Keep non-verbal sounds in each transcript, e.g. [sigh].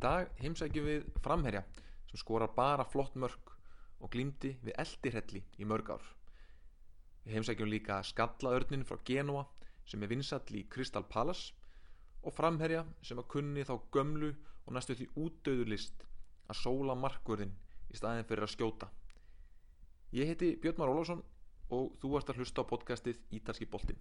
dag heimsækjum við framherja sem skorar bara flott mörg og glýmdi við eldirhelli í mörg ár. Við heimsækjum líka skallaörnin frá Genua sem er vinsall í Crystal Palace og framherja sem að kunni þá gömlu og næstu því útdauðurlist að sóla markverðin í staðin fyrir að skjóta. Ég heiti Björn Már Ólásson og þú ert að hlusta á podcastið Ítalski boltinn.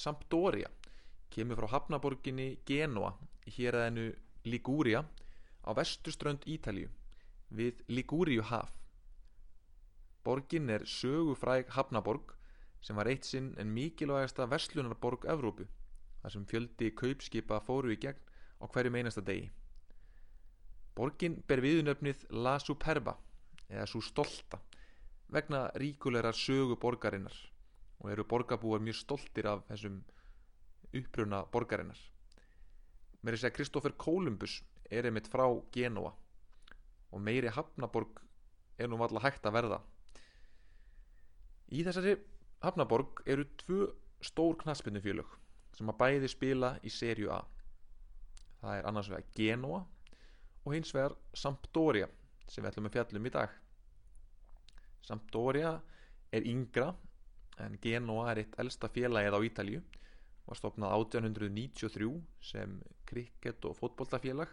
Sampdoria kemur frá hafnaborginni Genoa í héræðinu Liguria á vestuströnd Ítalíu við Liguriu haf. Borgin er sögufræg hafnaborg sem var eitt sinn en mikilvægasta verslunarborg Evrópu þar sem fjöldi kaupskipa fóru í gegn á hverjum einasta degi. Borgin ber viðunöfnið La Superba eða svo stolta vegna ríkulegar sögu borgarinnar og eru borgarbúar mjög stoltir af þessum uppruna borgarinnar. Mér er að segja Kristófer Kolumbus er einmitt frá Genoa og meiri hafnaborg er nú alltaf hægt að verða. Í þessari hafnaborg eru tvö stór knaspinnufélög sem að bæði spila í serju A. Það er annars vegar Genoa og hins vegar Sampdoria sem við ætlum að fjallum í dag. Sampdoria er yngra en Genoa er eitt elsta félagið á Ítalju var stopnað 1893 sem krikket og fótbolltafélag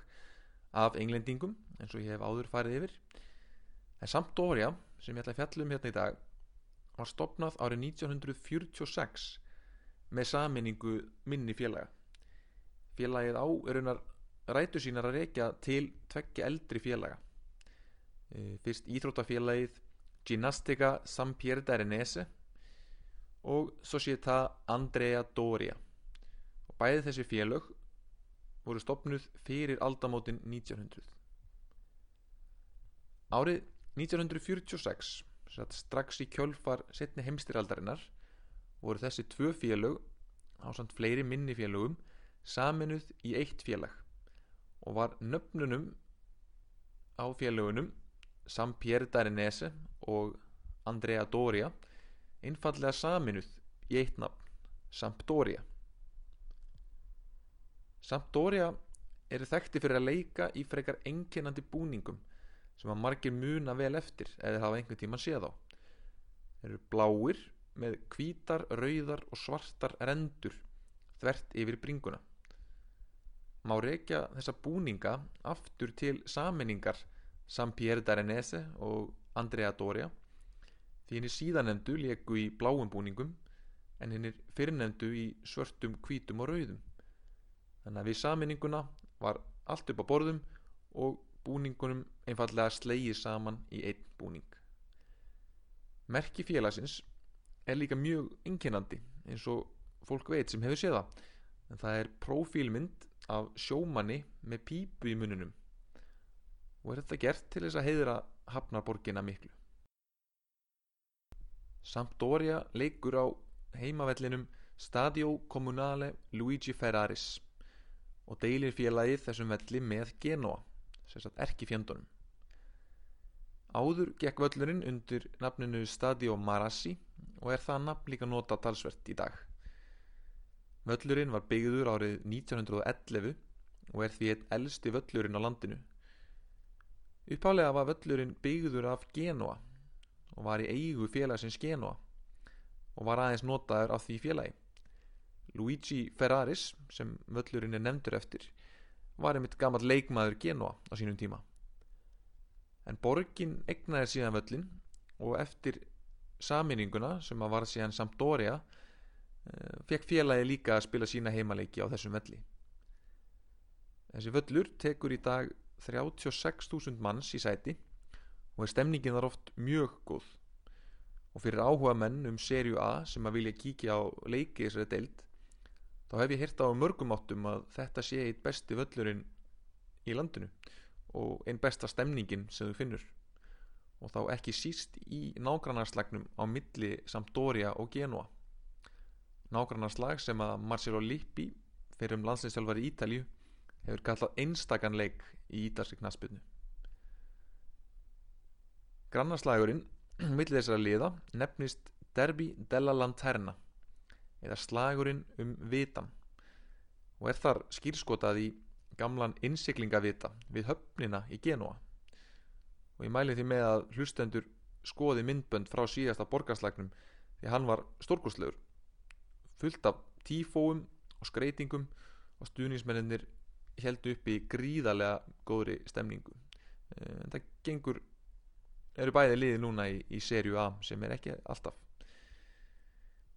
af englendingum eins og ég hef áður farið yfir. En Sampdoria sem ég ætla að fjallum hérna í dag var stopnað árið 1946 með saminningu minni félaga. Félagið á er unar rætu sínar að rekja til tveggja eldri félaga. Fyrst Íþróttafélagið Ginnastica San Pier d'Arenese og Società Andrea Doria. Og bæði þessi félög voru stopnuð fyrir aldamótin 1900 árið 1946 strax í kjölfar setni heimstyraldarinnar voru þessi tvö félög á samt fleiri minni félögum saminuð í eitt félag og var nöfnunum á félögunum San Pier d'Arenese og Andrea Doria einfallega saminuð í eitt nafn Sampdoria. Sampdoria eru þekkti fyrir að leika í frekar enginandi búningum sem að margir muna vel eftir eða hafa einhvern tíman séð á þeir eru bláir með hvítar, rauðar og svartar rendur þvert yfir bringuna. Má reykja þessa búninga aftur til saminningar San Pier d'Arenese og Andrea Doria því henni síðanemdu leku í bláum búningum en henni fyrirnemdu í svörtum, hvítum og rauðum. Þannig að við saminninguna var allt upp á borðum og búningunum einfallega slegið saman í einn búning. Merki félagsins er líka mjög innkennandi eins og fólk veit sem hefur séð það. En það er prófílmynd af sjómanni með pípu í mununum og er þetta gert til þess að heiðra hafnarborgina miklu Sampdoria leikur á heimavellinum Stadio Comunale Luigi Ferraris og deilir félagið þessum velli með Genoa, sagt erki fjandunum. Áður gekk völlurinn undir nafninu Stadio Marassi og er það nafn líka nota talsvert í dag. Völlurinn var byggður árið 1911 og er því einn elsti völlurinn á landinu. Uppálega var völlurinn byggður af Genoa og var í eigu félagsins Genoa og var aðeins notaður af því félagi. Luigi Ferraris, sem völlurinn er nefndur eftir, var einmitt gammal leikmaður Genoa á sínum tíma. En borgin egnaði síðan völlin og eftir saminninguna sem að var síðan Sampdoria fekk félagi líka að spila sína heimaleiki á þessum velli. Þessi völlur tekur í dag 36.000 manns í sæti og er stemningin þar oft mjög góð. Og fyrir áhuga menn um serju A sem að vilja kíkja á leiki þessari deild þá hef ég hýrt á mörgum áttum að þetta sé eitt besti völlurinn í landinu og einn besta stemningin sem þú finnur. Og þá ekki síst í nágrannarslagnum á milli Sampdoria og Genoa. Nágrannarslag sem að Marcelo Lippi fyrir um landsinsjálfari Ítalju hefur kallað einstakann leik í ítalski knaspinu grannarslagurinn [clears throat] millir þessara liða nefnist Derby della Lanterna eða slagurinn um vitan og er þar skýrskotað í gamlan innsiklingavita við höfnina í Genoa og ég mæli því með að hlustendur skoði myndbönd frá síðasta borgarslagnum því hann var stórkurslegur fullt af tífóum og skreitingum og stuðnismennir held upp í gríðarlega góðri stemningu. Eh, en það gengur eru bæði liði núna í, í serju A sem er ekki alltaf.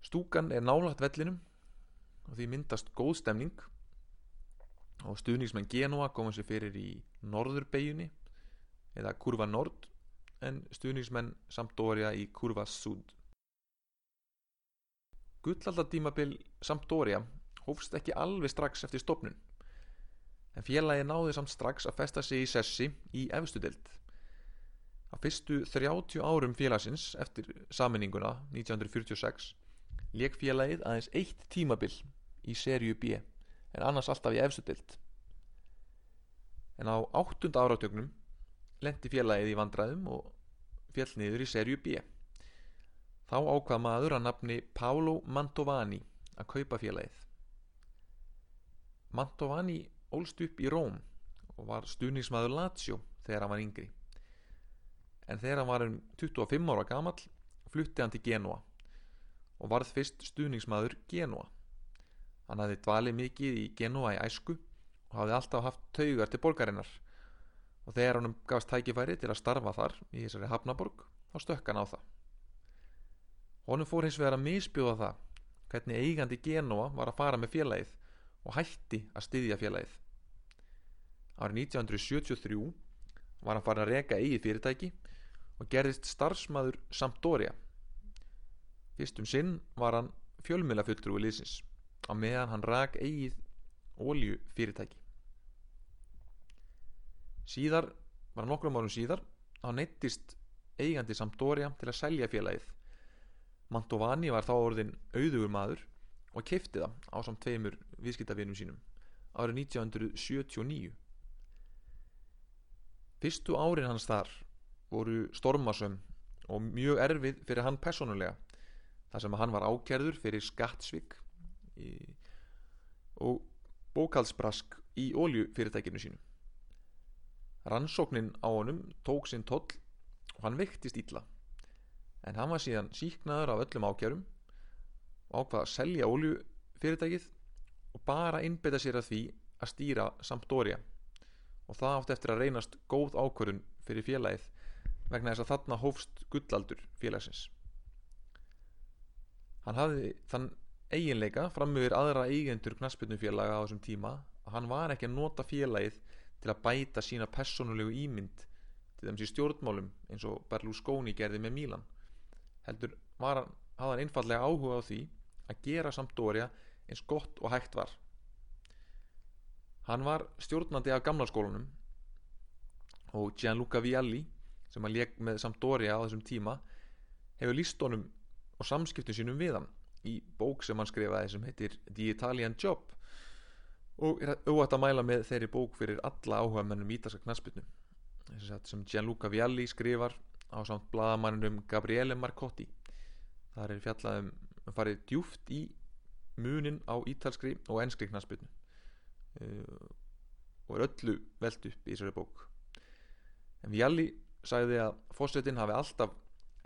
Stúkan er nálagt vellinum og því myndast góð stemning. Og stuðningsmenn Genoa komið sér fyrir í norðurbeginni eða kurva nord en stuðningsmenn Sampdoria í kurva sud. Gullaldadímabil Sampdoria hófst ekki alveg strax eftir stopnun en félagi náði samt strax að festa sig í sessi í efstudeld á fyrstu 30 árum félagsins eftir saminninguna 1946 leik félagið aðeins eitt tímabil í serju B en annars alltaf í efstudeld en á áttunda áratögnum lendi félagið í vandræðum og fjell niður í serju B. Þá ákvað maður að nafni Paolo Mantovani að kaupa félagið. Mantovani ólst upp í Róm og var stuðningsmaður Lazio þegar hann var yngri en þegar hann var um 25 ára gamall flutti hann til Genoa og varð fyrst stuðningsmaður Genoa hann hafði dvalið mikið í Genoa í æsku og hafði alltaf haft taugar til borgarinnar. Og þegar hann gafst tækifæri til að starfa þar í þessari Hafnaborg þá stökk hann á það. Honum fór hins vegar að misbjóða það hvernig eigandi Genoa var að fara með félagið og hætti að styðja félagið. Árið 1973 var hann farin að reka eigið fyrirtæki og gerðist starfsmaður Sampdoria. Fyrst um sinn var hann fjölmiðlafulltrúi liðsins á meðan hann rak eigið ólju fyrirtæki síðar var nokkrum árum síðar á neittist eigandi Sampdoria til að selja félagið. Mantovani var þá orðin auðugur maður og kefti það á samt tveimur viðskiptavinum sínum árið 1979 fyrstu árin hans þar voru stormasöm og mjög erfið fyrir hann personulega þar sem hann var ákerður fyrir skattsvík og bókaldsbrask í óljufyrirtækinu sínu. Rannsóknin á honum tók sinn toll og hann vektist ítla en hann var síðan síknaður af öllum ákjærum og ákvaða að selja óljufyrirtækið og bara innbytta sér að því að stýra Sampdoria. Og það átti eftir að reynast góð ákvörun fyrir félagið vegna þess að þarna hófst gullaldur félagsins. Hann hafði þann eiginleika framöður aðra eigendur knasputnufélaga á þessum tíma að hann var ekki að nota félagið til að bæta sína personulegu ímynd til þess í stjórnmálum eins og Berlusconi gerði með Mílan heldur var hann, hafði hann einfallega áhuga á því að gera Sampdoria eins gott og hægt var. Hann var stjórnandi af gamla skólunum og Gianluca Vialli sem hann leik með Sampdoria á þessum tíma hefur líst honum og samskiptum sínum við hann í bók sem hann skrifaði sem heitir The Italian Job og er auðvitað að mæla með þeirri bók fyrir alla áhuga mennum ítalska knaspinu sem Gianluca Vialli skrifar á samt bladamannum Gabriele Marcotti. Þar er fjallað um farið djúft í munin á ítalskri og enskri knaspinu uh, og er öllu veld upp í þessari bók. En Vialli sagði að fósettin hafi alltaf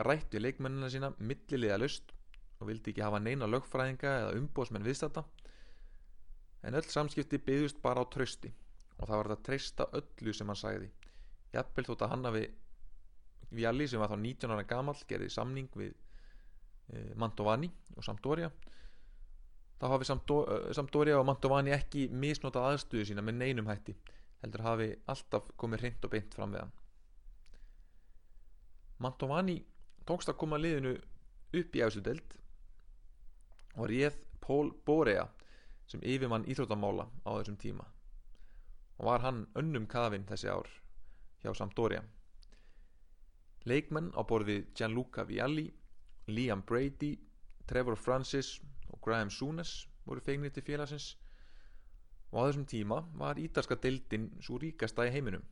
rætt við leikmennina sína millilega lust og vildi ekki hafa neina lögfræðinga eða umbóðsmenn viðstata en öll samskipti byggðust bara á trösti og það var þetta treysta öllu sem hann sagði. Jafnvel þótt að hann hafi Vialli sem var þá 19 ára gamall gerði samning við e, Mantovani og Sampdoria. Þá hafi Sampdoria og Mantovani ekki misnotað aðstöðu sína með neinum hætti heldur hafi alltaf komið hreint og beint fram við hann Mantovani tókst að koma liðinu upp í efsudeld og réð Pól Borea sem yfirmann íþróttamála á þessum tíma. Og var hann önnum kafinn þessi ár hjá Sampdoria. Leikmenn á borðið Gianluca Vialli Liam Brady Trevor Francis og Graham Souness voru feignir til félagsins. Og á þessum tíma var ítalska deildin svo ríkasta í heiminum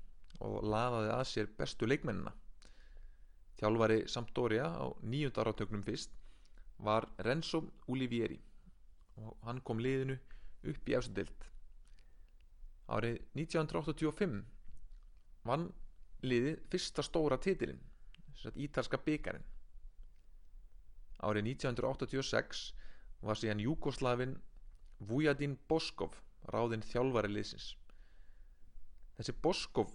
og laðaði að sér bestu leikmennina þjálfari Sampdoria á nýjunda áratögnum fyrst var Renzo Ulivieri og hann kom liðinu upp í efstu deild. Árið 1985 vann liðið fyrsta stóra titilinn ítalska byggarinn árið 1986 var síðan Júkoslavin Vujadin Boskov ráðinn þjálfari liðsins. Þessi Boskov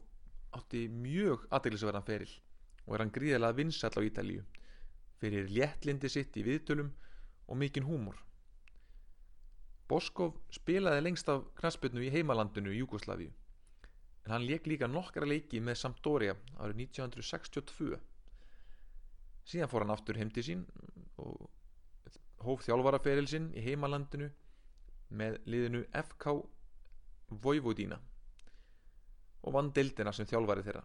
átti mjög aðeinsverðan feril og er hann gríðilega vinsall á Ítalíu fyrir léttlindi sitt í viðtölum og mikinn húmor. Boskov spilaði lengst af knasputnu í heimalandinu í Júkoslavíu en hann leik líka nokkara leiki með Sampdoria árið 1962 síðan fór hann aftur heim til sín og hóf þjálfaraferil sinn í heimalandinu með liðinu FK Vojvodina og vann deildina sem þjálfari þeirra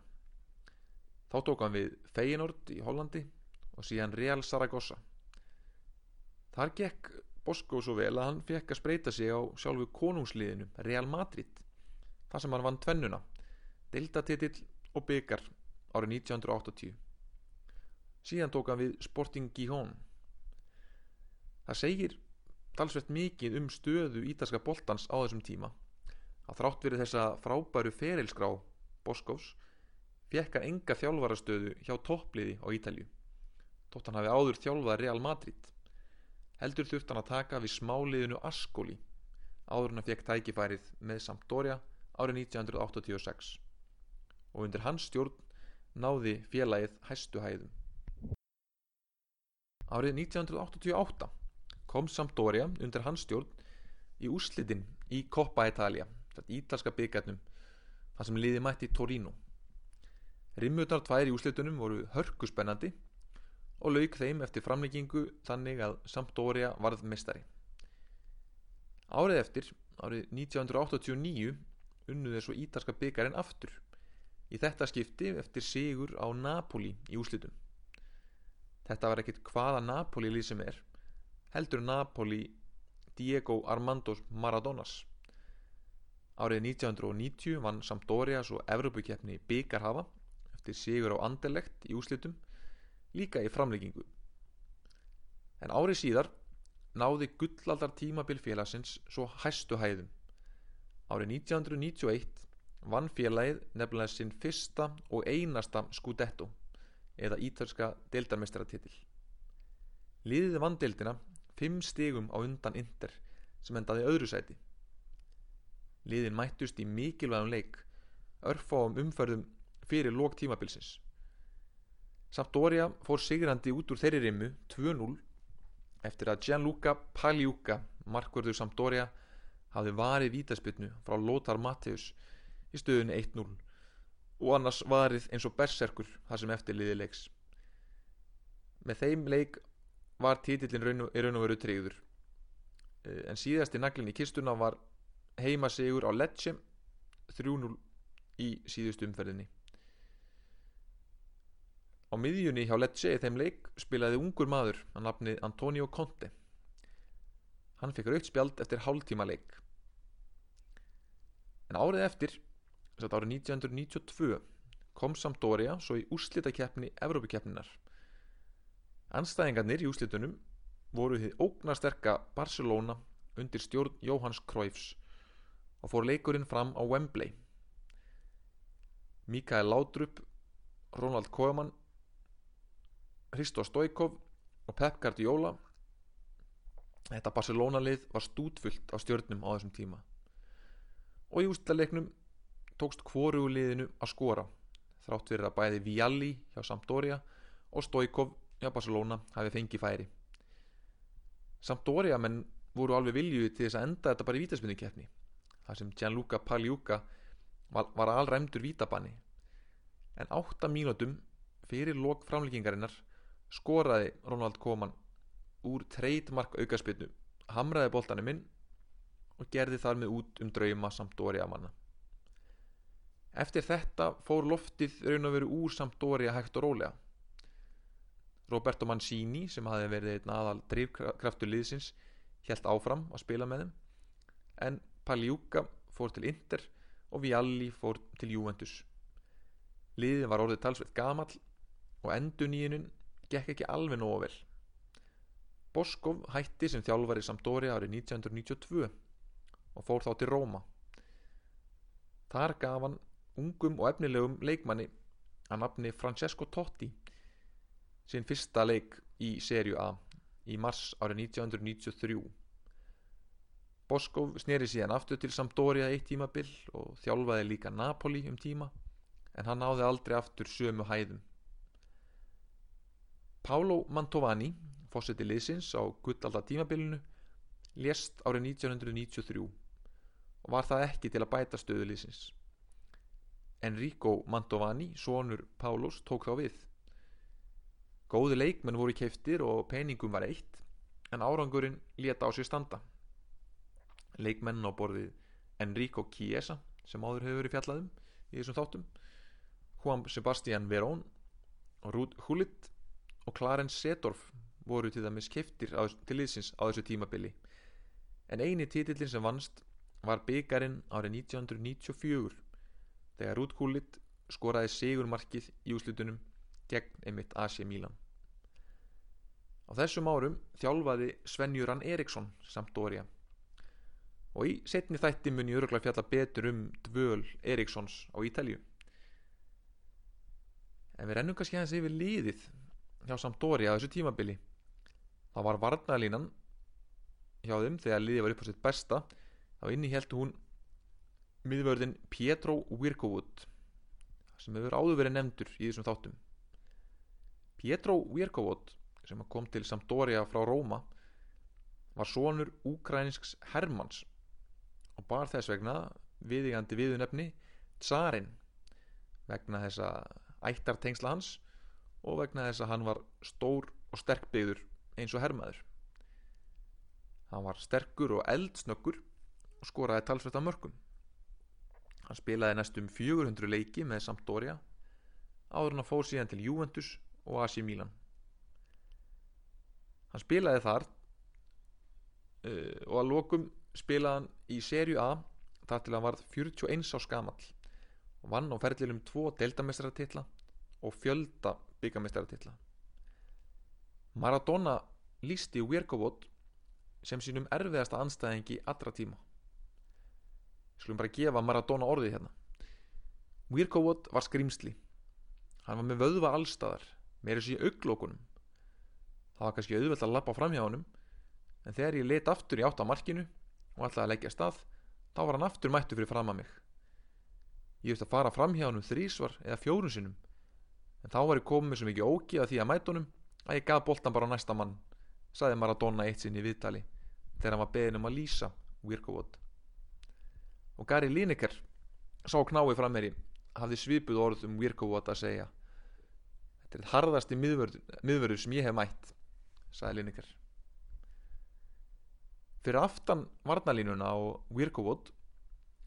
þá tók hann við Feyenoord í Hollandi og síðan Real Saragossa. Þar gekk Bosko svo vel að hann fekk að spreita sig á sjálfu konungsliðinu Real Madrid þar sem hann vann tvennuna deildatitill og byggar árið 1980 síðan tók hann við Sporting Gijón. Það segir talsvert mikið um stöðu ítalska boltans á þessum tíma að þrátt verið þessa frábæru ferilskrá Boskovs fekk hann enga þjálfarastöðu hjá toppliði á Ítalju tótt hann hafi áður þjálfað Real Madrid. Heldur þurft hann að taka við smáliðinu Ascoli áður hann fekk tækifærið með Sampdoria árið 1986 og undir hans stjórn náði félagið hæstu hæðum. Árið 1988 kom Sampdoria undir hans stjórn í úrslitin í Coppa Italia ítalska byggarnum þar sem liði mætti Torino Rimmutar tvær í úrslitunum voru hörkuspennandi og lauk þeim eftir framleggingu þannig að Sampdoria varð mestari árið eftir árið 1989 unnuði svo ítalska byggarinn aftur. Í þetta skipti eftir sigur á Napoli í úslitum þetta var ekkit hvaða Napoli lið sem er heldur Napoli Diego Armando Maradonas. Árið 1990 vann Sampdoria svo Evropakeppni byggarhafa eftir sigur á Anderlecht í úslitum líka í framleggingu en árið síðar náði gullaldar tímabil félagsins svo hæstu hæðum. Árið 1991 vann félagið nefnilega sinn fyrsta og einasta Scudetto eða ítalska deildarmestratitil liðið vann deildina fimm stigum á undan Inder sem endaði öðru sæti. Liðin mættust í mikilvægum leik örfáum umferðum fyrir lók tímabilsins. Sampdoria fór sigrandi út úr þeirri rimmu 2-0 eftir að Gianluca Pagliuca markverður Sampdoria hafði varið vítaspilnu frá Lothar Matthäus í stöðunni 1-0 og annars varið eins og berserkur þar sem eftirliði leiks. Með þeim leik var títillin raun og, raun og veru treyður en síðasti naglin í kistuna var heima sigur á Lecce 3-0 í síðustu umferðinni Á miðjunni hjá Lecce þeim leik spilaði ungur maður að nafni Antonio Conte. Hann fikk raukt spjald eftir hálftíma leik. En árið eftir, þess að árið 1992, kom Sampdoria svo í úrslitakeppni Evrópikeppninar. Anstæðingarnir í úrslitunum voru þið ógnasterka Barcelona undir stjórn Jóhanns Cruyffs og fór leikurinn fram á Wembley. Mikael Laudrup, Ronald Koeman Hristo Stoikov og Pep Guardiola. Þetta Barcelona lið var stútfullt á stjörnum á þessum tíma. Og í ústaleiknum tókst hvoru liðinu að skora þrátt fyrir að bæði Vialli hjá Sampdoria og Stoikov hjá Barcelona hafi fengið færi. Sampdoria menn voru alveg viljuði til þess að enda þetta bara í vítaspinninkeppni þar sem Gianluca Pagliuca var alræmdur vítabanni. En 8 mínútum fyrir lok framleggingarinnar skoraði Ronald Koeman úr treytmark aukarspilnu hamraði boltanum inn og gerði þar með út um drauma samt Dóri Amanna Eftir þetta fór loftið raun og veru úr Sampdoria hægt og rólega. Roberto Mancini sem hafi verið einn aðal drivkraftur liðsins helt áfram að spila með þeim en Pagliuca fór til Inter og Vialli fór til Juventus. Liðið var orðið talsveit gamall og enduníinin gekk ekki alveg nógu vel. Boskov hætti sem þjálfari Sampdoria árið 1992 og fór þá til Róma. Þar gaf hann ungum og efnilegum leikmanni að nafni Francesco Totti sinn fyrsta leik í serju A í mars árið 1993. Boskov sneri síðan aftur til Sampdoria eitt tímabill og þjálfaði líka Napoli um tíma en hann náði aldrei aftur sömu hæðum. Paolo Mantovani, fósetti liðsins á guttalda tímabilinu, lést árið 1993 og var það ekki til að bæta stöðu liðsins. Enrico Mantovani, sonur Pálos, tók þá við. Góði leikmenn voru keiftir og peningum var eitt, en árangurinn leta á sér standa. Leikmenn á borðið Enrico Chiesa, sem áður hefur verið fjallaðum í þessum þáttum, Juan Sebastián Verón, Rúd Hullit og Clarence Seedorf voru til dæmis keiftir til liðsins á þessu tímabili. En eini títillin sem vannst var byggarinn árið 1994 þegar Rúd Hullit skoraði sigurmarkið í úslutunum gegn einmitt AC Milan. Á þessum árum þjálfaði Svenjuran Eriksson samt Dória og í setni þætti mun ég öruglega fjalla betur um dvöl Erikssons á Ítalju. En við rennum kannski aðeins yfir líðið hjá Sampdoria á þessu tímabili. Það var varnalínan hjá þeim þegar líðið var upp á sitt besta þá inni heldur hún miðvörðin Pietro Wirkowood sem hefur áður verið nefndur í þessum þáttum. Pietro Wirkowood sem kom til Sampdoria frá Róma var sonur úkrænisks Hermanns og bar þess vegna viðigandi viðunefni Tsarin vegna þessa ættartengsla hans og vegna þess að hann var stór og sterkbyggður eins og hermaður. Hann var sterkur og eldsnöggur og skoraði talsveit af mörgum. Hann spilaði næstum 400 leiki með Sampdoria áður hann að fóð síðan til Juventus og AC Milan. Hann spilaði þar uh, og að lokum spilaði hann í serju A þar til hann varð 41 á skamall og vann á ferðlilum tvo deildamestratitla og fjölda byggamestarartitla Maradona lísti Wirkovot sem sínum erfiðasta anstæðingi allra tíma. Skulum bara gefa Maradona orðið hérna. Wirkovot var skrimsli hann var með vöðva allstaðar með þessi auglókunum það var kannski auðvelt að lappa fram hjá honum en þegar ég let aftur í átt á markinu og ætlaði að leggja stað þá var hann aftur mættu fyrir fram að mig. Ég veist að fara fram hjá honum þrísvar eða fjórun sinnum en þá var ég komið svo mikið ógi að því að mætunum að ég gaf boltan bara á næsta mann saði Maradona eitt sinn í viðtali þegar hann var beðin um að lýsa Wirkovot og Gary Lineker sá knái fram meiri hafði svipuð orð um Wirkovot að segja. Þetta er harðasti miðvörður sem ég hef mætt saði Lineker. Fyrir aftan varnalínuna á Wirkovot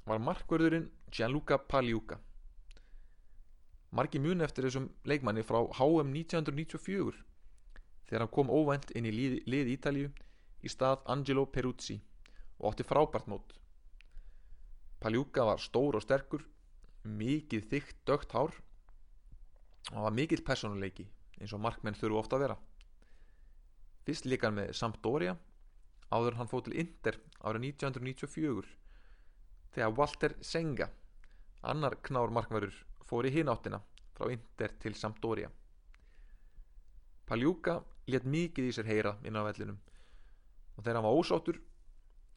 var markvörðurinn Gianluca Pagliuca margi muni eftir þessum leikmanni frá HM 1994 þegar hann kom óvænt inn í lið, lið Ítalju í stað Angelo Peruzzi og átti frábært mót. Paljúka var stór og sterkur mikið þygt dögt hár og var mikill personuleiki eins og markmenn þurfu ofta að vera. Fyrst líka hann með Sampdoria áður hann fóð til Inter árið 1994 þegar Walter Senga annar knár markverður fór í hináttina frá Inter til Sampdoria. Paljúka let mikið í sér heyra inn á vellinum og þegar hann var ósáttur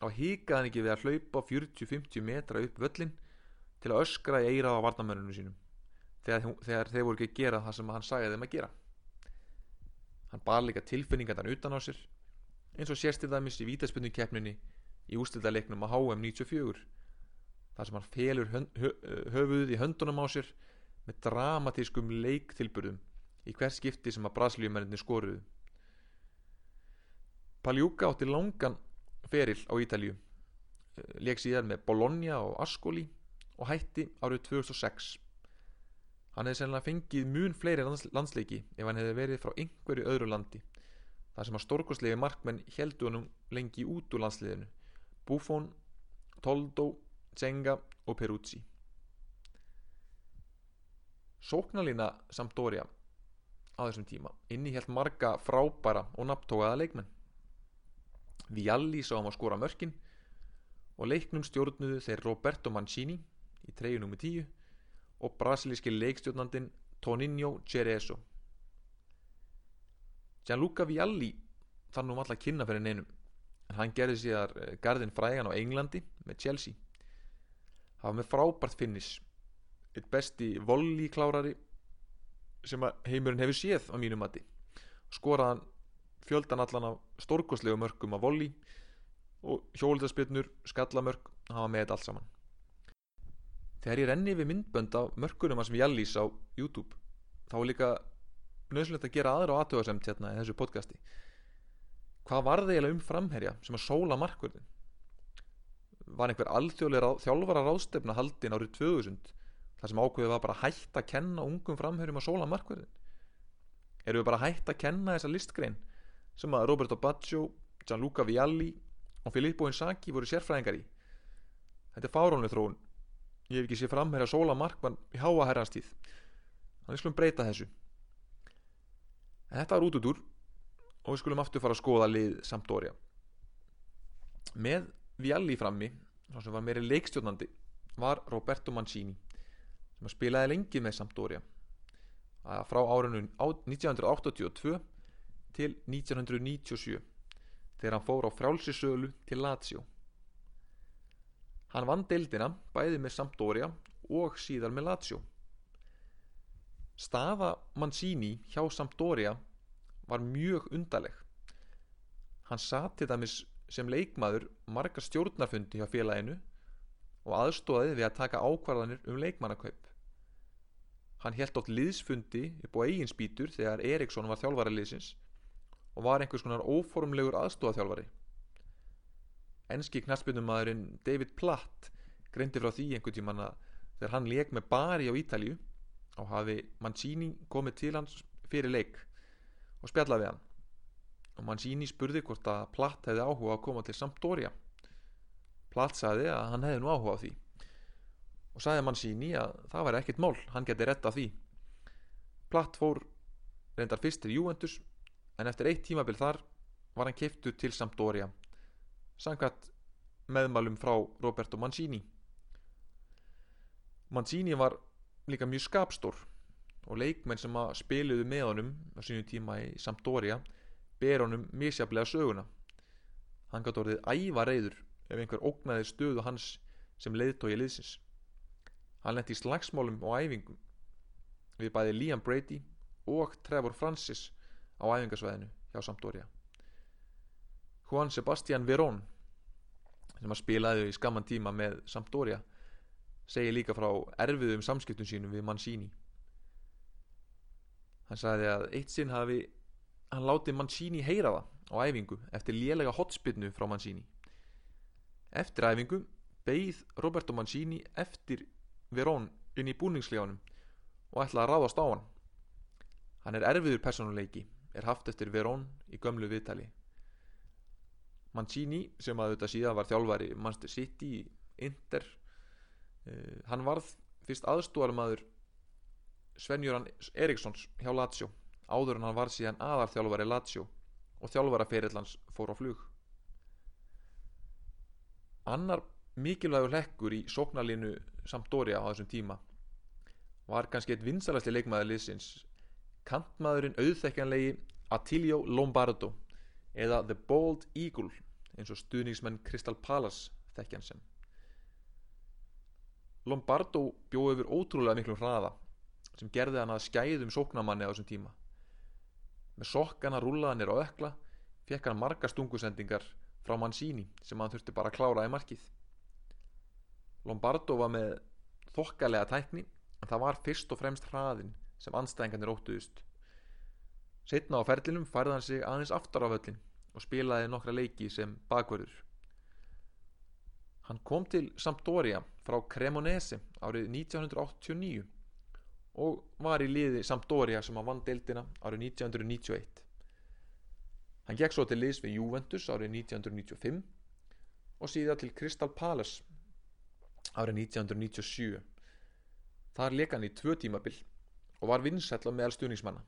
þá híkaði hann ekki við að hlaupa 40-50 metra upp völlin til að öskra í eirað á varnamörnunum sínum þegar, þegar þeir voru ekki að gera það sem hann sagði þeim að gera. Hann bar líka tilfinningarnar utan á sér eins og sérstil dæmis í vítaspunni keppninni í ústildarleiknum á HM 94 þar sem hann felur höfuðið í höndunum á sér með dramatískum leiktilburðum í hvers skipti sem að braslíumenninni skoruðu. Paljúka átti langan feril á Ítalju eh, leik síðan með Bologna og Ascoli og hætti árið 2006 hann hefði sennilega fengið mun fleiri lands landsleiki ef hann hefði verið frá einhverju öðru landi þar sem að stórkoslegi markmenn heldu honum lengi út úr landsliðinu. Buffon, Toldo, Cenga og Peruzzi. Sóknalína Sampdoria á þessum tíma innihjalt marga frábæra og nafntókaða leikmenn. Vialli sá hann að skora mörkin og leiknum stjórnuðu þeir Roberto Mancini í treyu nr. 10 og brasilíski leikstjórnandin Toninho Cerezo. Gianluca Vialli þar nú alltaf að kynna fyrir neinum en hann gerði síðar gardin frægan á Englandi með Chelsea hafa með frábært finnis eitt besti volli klárari sem heimurinn hefur séð á mínum mati. Skoraðan fjöldan allan af stórkoslegu mörgum af volli og hjólitaspilnur, skallamörg hafa með þetta allt saman. Þegar ég renni við myndbönd af mörgunum að sem ég allís á YouTube þá er líka nöðsynlegt að gera aðra á aðtöðasemt hérna í þessu podcasti. Hvað var það eiginlega um framherja sem að sóla markverðin var einhver alþjóðlega þjálfara ráðstefna haldin árið 2000 þar sem ákveðið var bara hægt að kenna ungum framherjum að sóla markverðin eru við bara hægt að kenna þessa listgrein sem að Roberto Baggio, Gianluca Vialli og Filippo Inzaghi voru sérfræðingar í? Þetta er fáránlega þróun. Ég hef ekki séð framherja sóla markmann í háa herrans tíð þannig skulum breyta þessu. En þetta var út út úr og við skulum aftur fara að skoða lið Sampdoria. Með Vialli frammi sem var meiri leikstjórnandi var Roberto Mancini sem spilaði lengi með Sampdoria frá árunum 1982 til 1997 þegar hann fór á frjálsisölu til Lazio Hann vann deildina bæði með Sampdoria og síðar með Lazio. Staða Mancini hjá Sampdoria var mjög undarleg. Hann sati það sem leikmaður marga stjórnarfundi hjá félaginu og aðstóði við að taka ákvarðanir um leikmannakaup. Hann held átt liðsfundi upp á eigin spýtur þegar Eriksson var þjálfari liðsins og var einhvers konar óformlegur aðstóðaþjálfari. Enski knastbyrnumæðurinn David Platt greindi frá því einhvern tíman að þegar hann leik með Bari á Ítalju og hafi Mancini komið til hans fyrir leik og spjallaði hann og Mancini spurði hvort að Platt hefði áhuga að koma til Sampdoria. Platt sagði að hann hefði nú áhuga á því. Og sagði Mancini að það væri ekkert mál hann geti retta því. Platt fór reyndar fyrst til Juventus en eftir eitt tímabil þar var hann keiftu til Sampdoria sangat meðmælum frá Roberto Mancini. Mancini var líka mjög skapstór og leikmenn sem að spiluðu með honum á sínu tíma í Sampdoria ber honum misjaflega söguna. Hann gæti orðið æva reyður ef einhver ógnaði stöðu hans sem leiðtói liðsins. Hann lendi í slagsmálum og æfingum við bæði Liam Brady og Trevor Francis á æfingasvæðinu hjá Sampdoria. Juan Sebastian Verón sem að spilaði í skamman tíma með Sampdoria segir líka frá erfiðum samskiptum sínum við Mancini. Hann sagði að eitt sinn hafi hann láti Mancini heyra það á æfingu eftir lélega hotspinnu frá Mancini. Eftir æfingu beigð Roberto Mancini eftir Verón inn í búningsleganum og ætlaði að ráðast á hann. Hann er erfiður personuleiki er haft eftir Verón í gömlu viðtali. Mancini sem að þetta síðan var þjálfari Manchester City í Inter uh, hann varð fyrst aðstúarmadur Svenjuran Erikssons hjá Lazio áður en hann var síðan aðarþjálfari Lazio og þjálfaraferillans fór á flug. Annar mikilvægur lekkur í sóknalínu Sampdoria á þessum tíma var kannski eitt vinsalasti leikmaður liðsins kantmaðurinn auðþekkanlegi Attilio Lombardo eða The Bald Eagle eins og stuðningsmenn Crystal Palace þekkjan sem. Lombardo bjóð yfir ótrúlega miklu hraða sem gerði hann að skæðum sóknamanni á þessum tíma með sokkana rúlaðan er á ökla fekk hann marga stungusendingar frá Mancini sem hann þurfti bara að klára í markið. Lombardo var með þokkalega tækni en það var fyrst og fremst hraðin sem anstæðingarnir óttuðust. Setna á ferlinum færði hann sig aðeins aftar á völlin og spilaði nokkra leiki sem bakverður Hann kom til Sampdoria frá Cremonese árið 1989 og var í liði Sampdoria sem að vann deildina árið 1991. Hann gekk svo til liðs við Juventus árið 1995 og síðan til Crystal Palace árið 1997. Þar leik hann í tvö tímabil og var vinsæll á meðal stuðningsmanna.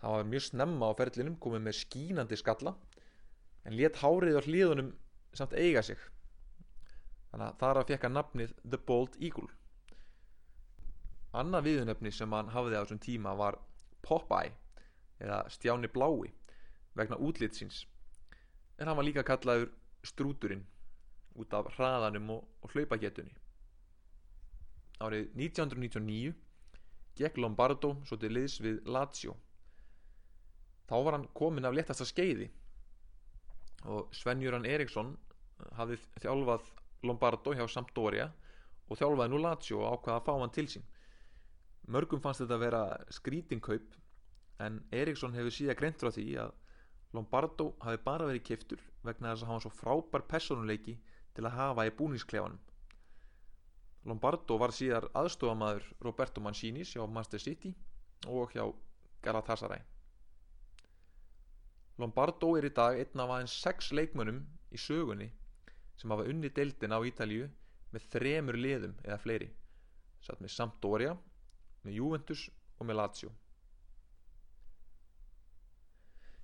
Það var mjög snemma á ferlinum, komið með skínandi skalla en let hárið á hlýðunum samt eiga sig. Þannig að þar að fekka nafnið The Bald Eagle. Annað viðunöfni sem hann hafði á þessum tíma var Popeye eða Stjáni Blái vegna útlitsins en hann var líka kallaður Strúturinn út af hraðanum og, og hlaupagetunni. Árið 1999 gekk Lombardo svo til liðs við Lazio. Þá var hann komin af léttasta skeiði og Svenjuran Eriksson hafði þjálfað Lombardo hjá Sampdoria og þjálfaði nú Lazio og ákvaða að fá hann til sín. Mörgum fannst þetta að vera skrítinkaup en Eriksson hefur síðan greint frá því að Lombardo hafi bara verið kiftur vegna þess að hann var svo frábær personuleiki til að hafa í búningsklefanum. Lombardo var síðar aðstofamæður Roberto Mancini hjá Manchester City og hjá Galatasaray. Lombardo er í dag einn af aðeins sex leikmönnum í sögunni sem hafa unni deildin á Ítalíu með þremur liðum eða fleiri satt með Sampdoria, með Juventus og með Lazio.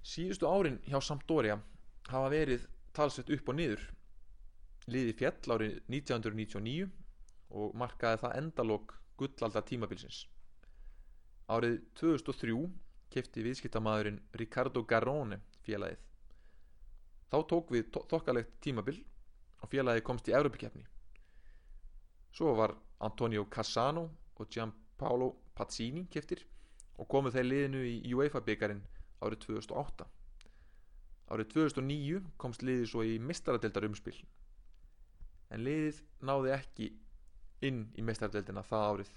Síðustu árin hjá Sampdoria hafa verið talsveit upp og niður. Liði fjell árið 1999 og markaði það endalók gullaldar tímabilsins. Árið 2003 kefti viðskiptamadurinn Ricardo Garrone félagið. Þá tók við þokkalegt tímabil og félagið komst í Európa-kefni. Svo var Antonio Cassano og Gianpaolo Pazzini keftir og komu þeir liðinu í UEFA-byggarinn árið 2008. Árið 2009 komst liðið svo í mistaradeldar umspill en liðið náði ekki inn í meistardeldina það árið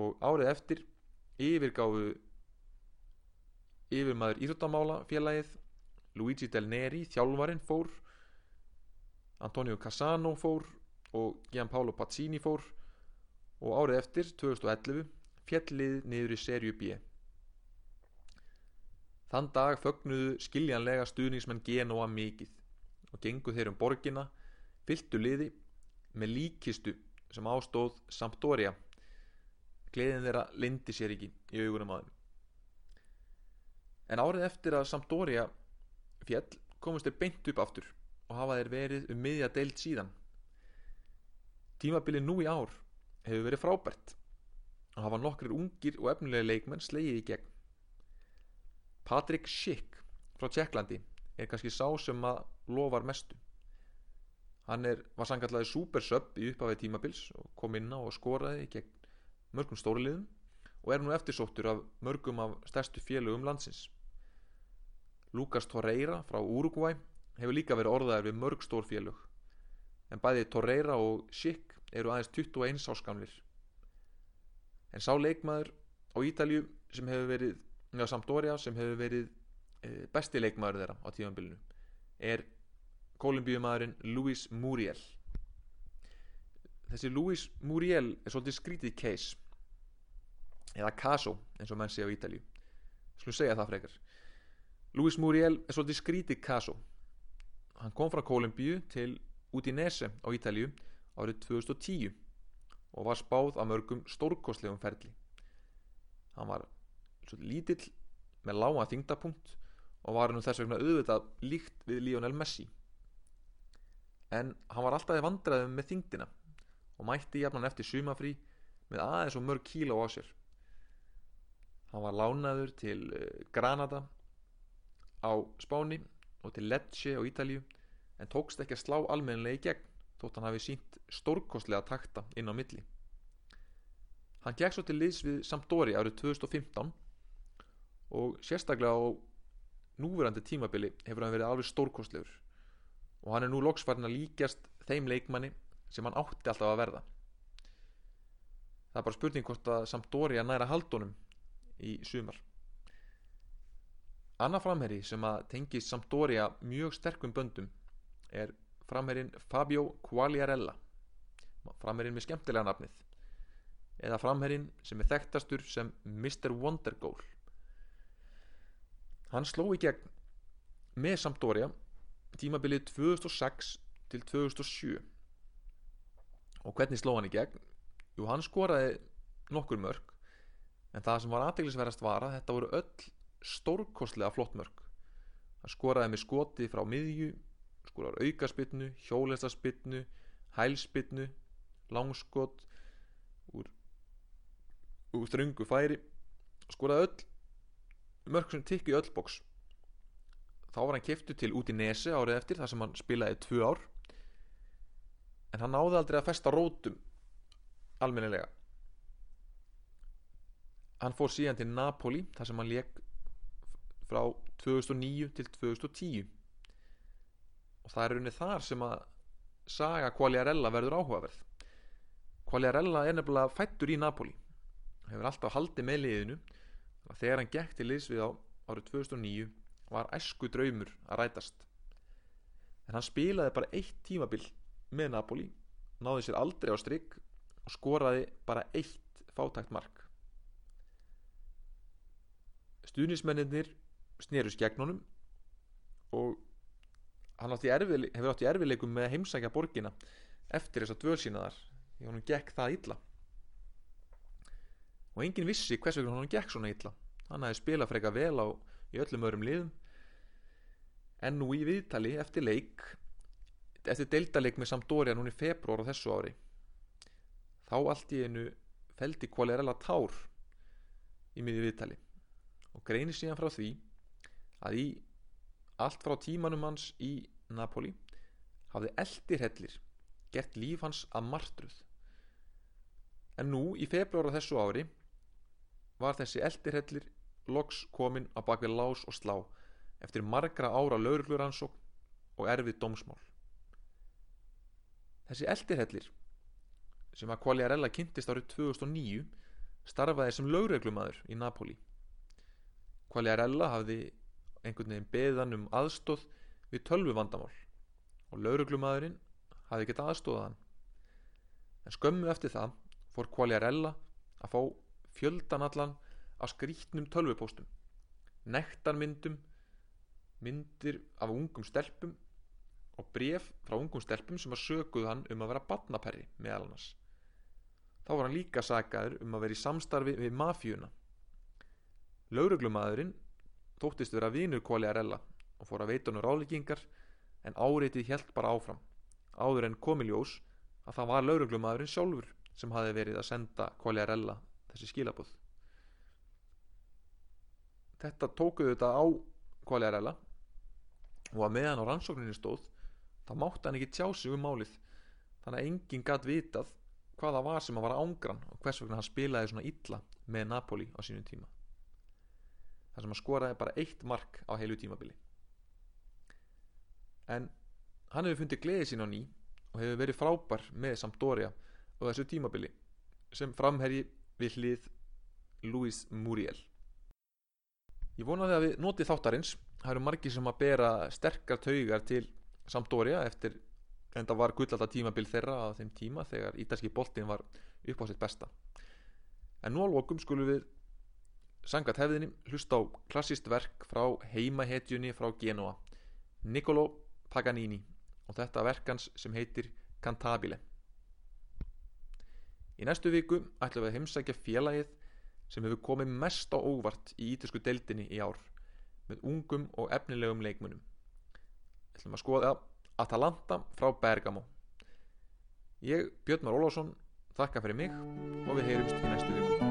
og árið eftir yfirgáfu yfirmaður Íþróttamála félagið Luigi Del Neri, þjálfarin fór Antonio Cassano fór og Gianpaolo Pazzini fór og árið eftir 2011 fjallið niður í serju B. Þann dag fögnuðu skiljanlega stuðningsmenn Genoa mikið og gengu þeir um borgina fylgtu liði með líkistu sem ástóð Sampdoria. Gleðin þeirra lindi sér ekki í augunum þeim. En árið eftir að Sampdoria fjell komast þeir beint upp aftur og hafa þeir verið um miðja deilt síðan. Tímabilið nú í ár hefur verið frábært. Og hafa nokkrir ungir og efnilega leikmenn slegið í gegn. Patrik Schick frá Tjekklandi er kannski sá sem að lofar mestu. Hann er, var sangallaði supersub í upphafið tímabils og kom inn á og skoraði gegn mörgum stórliðum og er nú eftirsóttur af mörgum af stærstu félögum landsins. Lucas Torreira frá Uruguay hefur líka verið orðaðir við mörg stór félög. En bæði Torreira og Schick eru aðeins 21 áskamlir. En sá leikmaður á Ítalju sem hefur verið, eða Sampdoria sem hefur verið e, besti leikmaður þeirra á tímanbylunu er kolumbíumæðurinn Luis Muriel. Þessi Luis Muriel er svolítið skrítið case eða caso eins og menn sé á Ítalju slúið segja það frekar. Luis Muriel er svolítið skrítið caso. Hann kom frá Kolumbíu til Udinese á Ítalju árið 2010 og var spáð af mörgum stórkostlegum ferli. Hann var lítill með lága þingdapunkt og var nú þess vegna auðvitað líkt við Lionel Messi. En hann var alltaf í vandraðum með þingdina og mætti jafnan eftir sumafrí með aðeins og mörg kíló á sér. Hann var lánaður til eh, Granada á Spáni og til Lecce á Ítalju en tókst ekki að slá almennilega í gegn þótt hann hafi sínt stórkostlega takta inn á milli. Hann gekk svo til liðs við Sampdori árið 2015 og sérstaklega á núverandi tímabili hefur hann verið alveg stórkostlegur og hann er nú loksfarn að líkjast þeim leikmanni sem hann átti alltaf að verða. Það er bara spurning hvort að Sampdoria næra haldunum í sumar. Anna framherri sem að tengi Sampdoria mjög sterkum böndum er framherinn Fabio Quagliarella framherinn með skemmtilega nafnið eða framherinn sem er þekktastur sem Mr. Wonder Goal hann sló í gegn með Sampdoria tímabilið 2006 til 2007 og hvernig sló hann í gegn? Jú, hann skoraði nokkur mörg en það sem var aðteglisverðast var að þetta voru öll stórkostlega flott mörg hann skoraði með skoti frá miðju skoraði aukaspinnu, hjólestaspinnu hælspinnu langskot úr, úr þröngu færi skoraði öll mörg sem tikki öll bóks þá var hann kiptu til út í Nesi árið eftir þar sem hann spilaði tvö ár. En hann náði aldrei að festa rótum almennilega. Hann fór síðan til Napoli þar sem hann leik frá 2009 til 2010 og það er unni þar sem að saga Quagliarella verður áhugaverð. Quagliarella er nefnilega fættur í Napoli. Hefur alltaf haldið með liðinu. Þegar hann gekk til liðs við á árið 2009 var æsku draumur að rætast. En hann spilaði bara eitt tímabil með Napoli náði sér aldrei á strikk og skoraði bara eitt fátækt mark. Stuðnismennir snerust gegn honum og hann átti erfið, hefur átt í erfileikum með að heimsækja borgina eftir þess að dvölsýna þar því hann gekk það illa. Og enginn vissi hvers vegna hann gekk svona illa. Hann hefði spilað freka vel á í öllum öðrum liðum. En nú í viðtali eftir leik eftir deildaleik með Sampdoria núni februar á þessu ári þá allt í einu feldi Quagliarella tár í miði viðtali og greinir síðan frá því að í allt frá tímanum hans í Napoli hafði eldirhellir gert líf hans að martruð en nú í februar á þessu ári var þessi eldirhellir loks komin á bakvið lás og slá eftir margra ára laurugluransókn og erfið dómsmál. Þessi eldirhellir sem að Quagliarella kynntist árið 2009 starfaði sem lauruglumadur í Napoli. Quagliarella hafði einhvern veginn beðan um aðstóð við tölvu vandamál og lauruglumadurinn hafði gett aðstóðan. En skömmu eftir það fór Quagliarella að fá fjöldanallan af skrítnum tölvupóstum nektarmyndum myndir af ungum stelpum og bref frá ungum stelpum sem að söguð hann um að vera badnaperri meðal annars. Þá var hann líka sagaður um að vera í samstarfi við mafjuna lauruglumadurinn þóttist vera vinur Quagliarella og fór að veita hann ráðleggingar en áreitið helt bara áfram. Áður en komiljós að það var lauruglumadurinn sjálfur sem hafi verið að senda Quagliarella þessi skilabúð þetta tókuðu þetta á Quagliarella og að meðan á rannsókninni stóð þá mátti hann ekki tjá sig um málið þannig að enginn gætt vitað hvaða var sem að vara ángrann og hvers vegna hann spilaði svona illa með Napoli á sínum tíma þar sem hann skoraði bara eitt mark á heilu tímabili. En hann hefur fundið gleðið sín á ný og hefur verið frábær með Sampdoria og þessu tímabili sem framherji við hlið Luis Muriel. Ég vonaði að við notið þáttarins. Það eru margi sem að bera sterkar taugar til Sampdoria eftir en það var gullallta tímabil þeirra á þeim tíma þegar ítalski boltin var upp á sitt besta. En nú alvokum skulum við sangat hefðinni hlusta á klassist verk frá heimahetjunni frá Genoa Niccolo Paganini og þetta verkans sem heitir Cantabile. Í næstu viku ætlum við að heimsækja félagið sem hefur komið mest á óvart í ítisku deildinni í ár með ungum og efnilegum leikmunum Við ætlum að skoða Atalanta frá Bergamo. Ég, Björn Már Ólásson þakka fyrir mig og við heyrumst í næstu viku